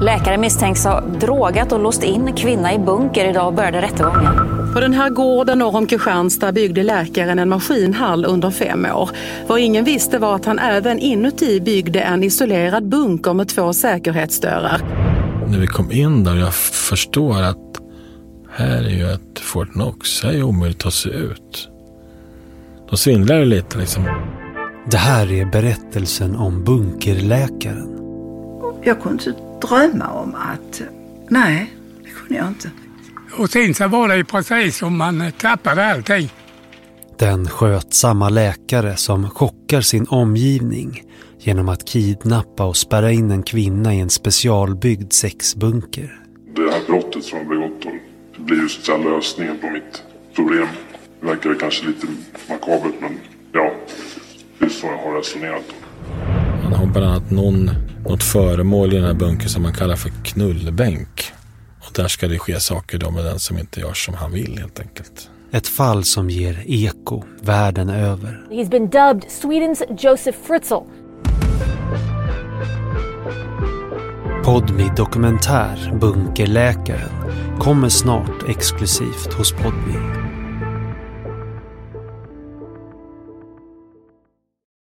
Läkare misstänks ha drogat och låst in kvinna i bunker. Idag började rättegången. På den här gården norr om Kristianstad byggde läkaren en maskinhall under fem år. Vad ingen visste var att han även inuti byggde en isolerad bunker med två säkerhetsdörrar. När vi kom in där och jag förstår att här är ju ett Fort Knox. Här är omöjligt att ta sig ut. Då svindlar det lite liksom. Det här är berättelsen om bunkerläkaren. Jag kunde inte drömma om att, nej, det kunde jag inte. Och sen så var det ju precis som man tappade allting. Den skötsamma läkare som chockar sin omgivning genom att kidnappa och spärra in en kvinna i en specialbyggd sexbunker. Det här brottet som jag begått det blir ju så att säga lösningen på mitt problem. Det verkar kanske lite makabert men ja, det är så jag har resonerat. Han har bland annat någon, något föremål i den här bunkern som man kallar för knullbänk. Och där ska det ske saker då med den som inte gör som han vill helt enkelt. Ett fall som ger eko världen över. He's been dubbed Sweden's Joseph Fritzl. Podmi dokumentär Bunkerläkaren kommer snart exklusivt hos Podmi.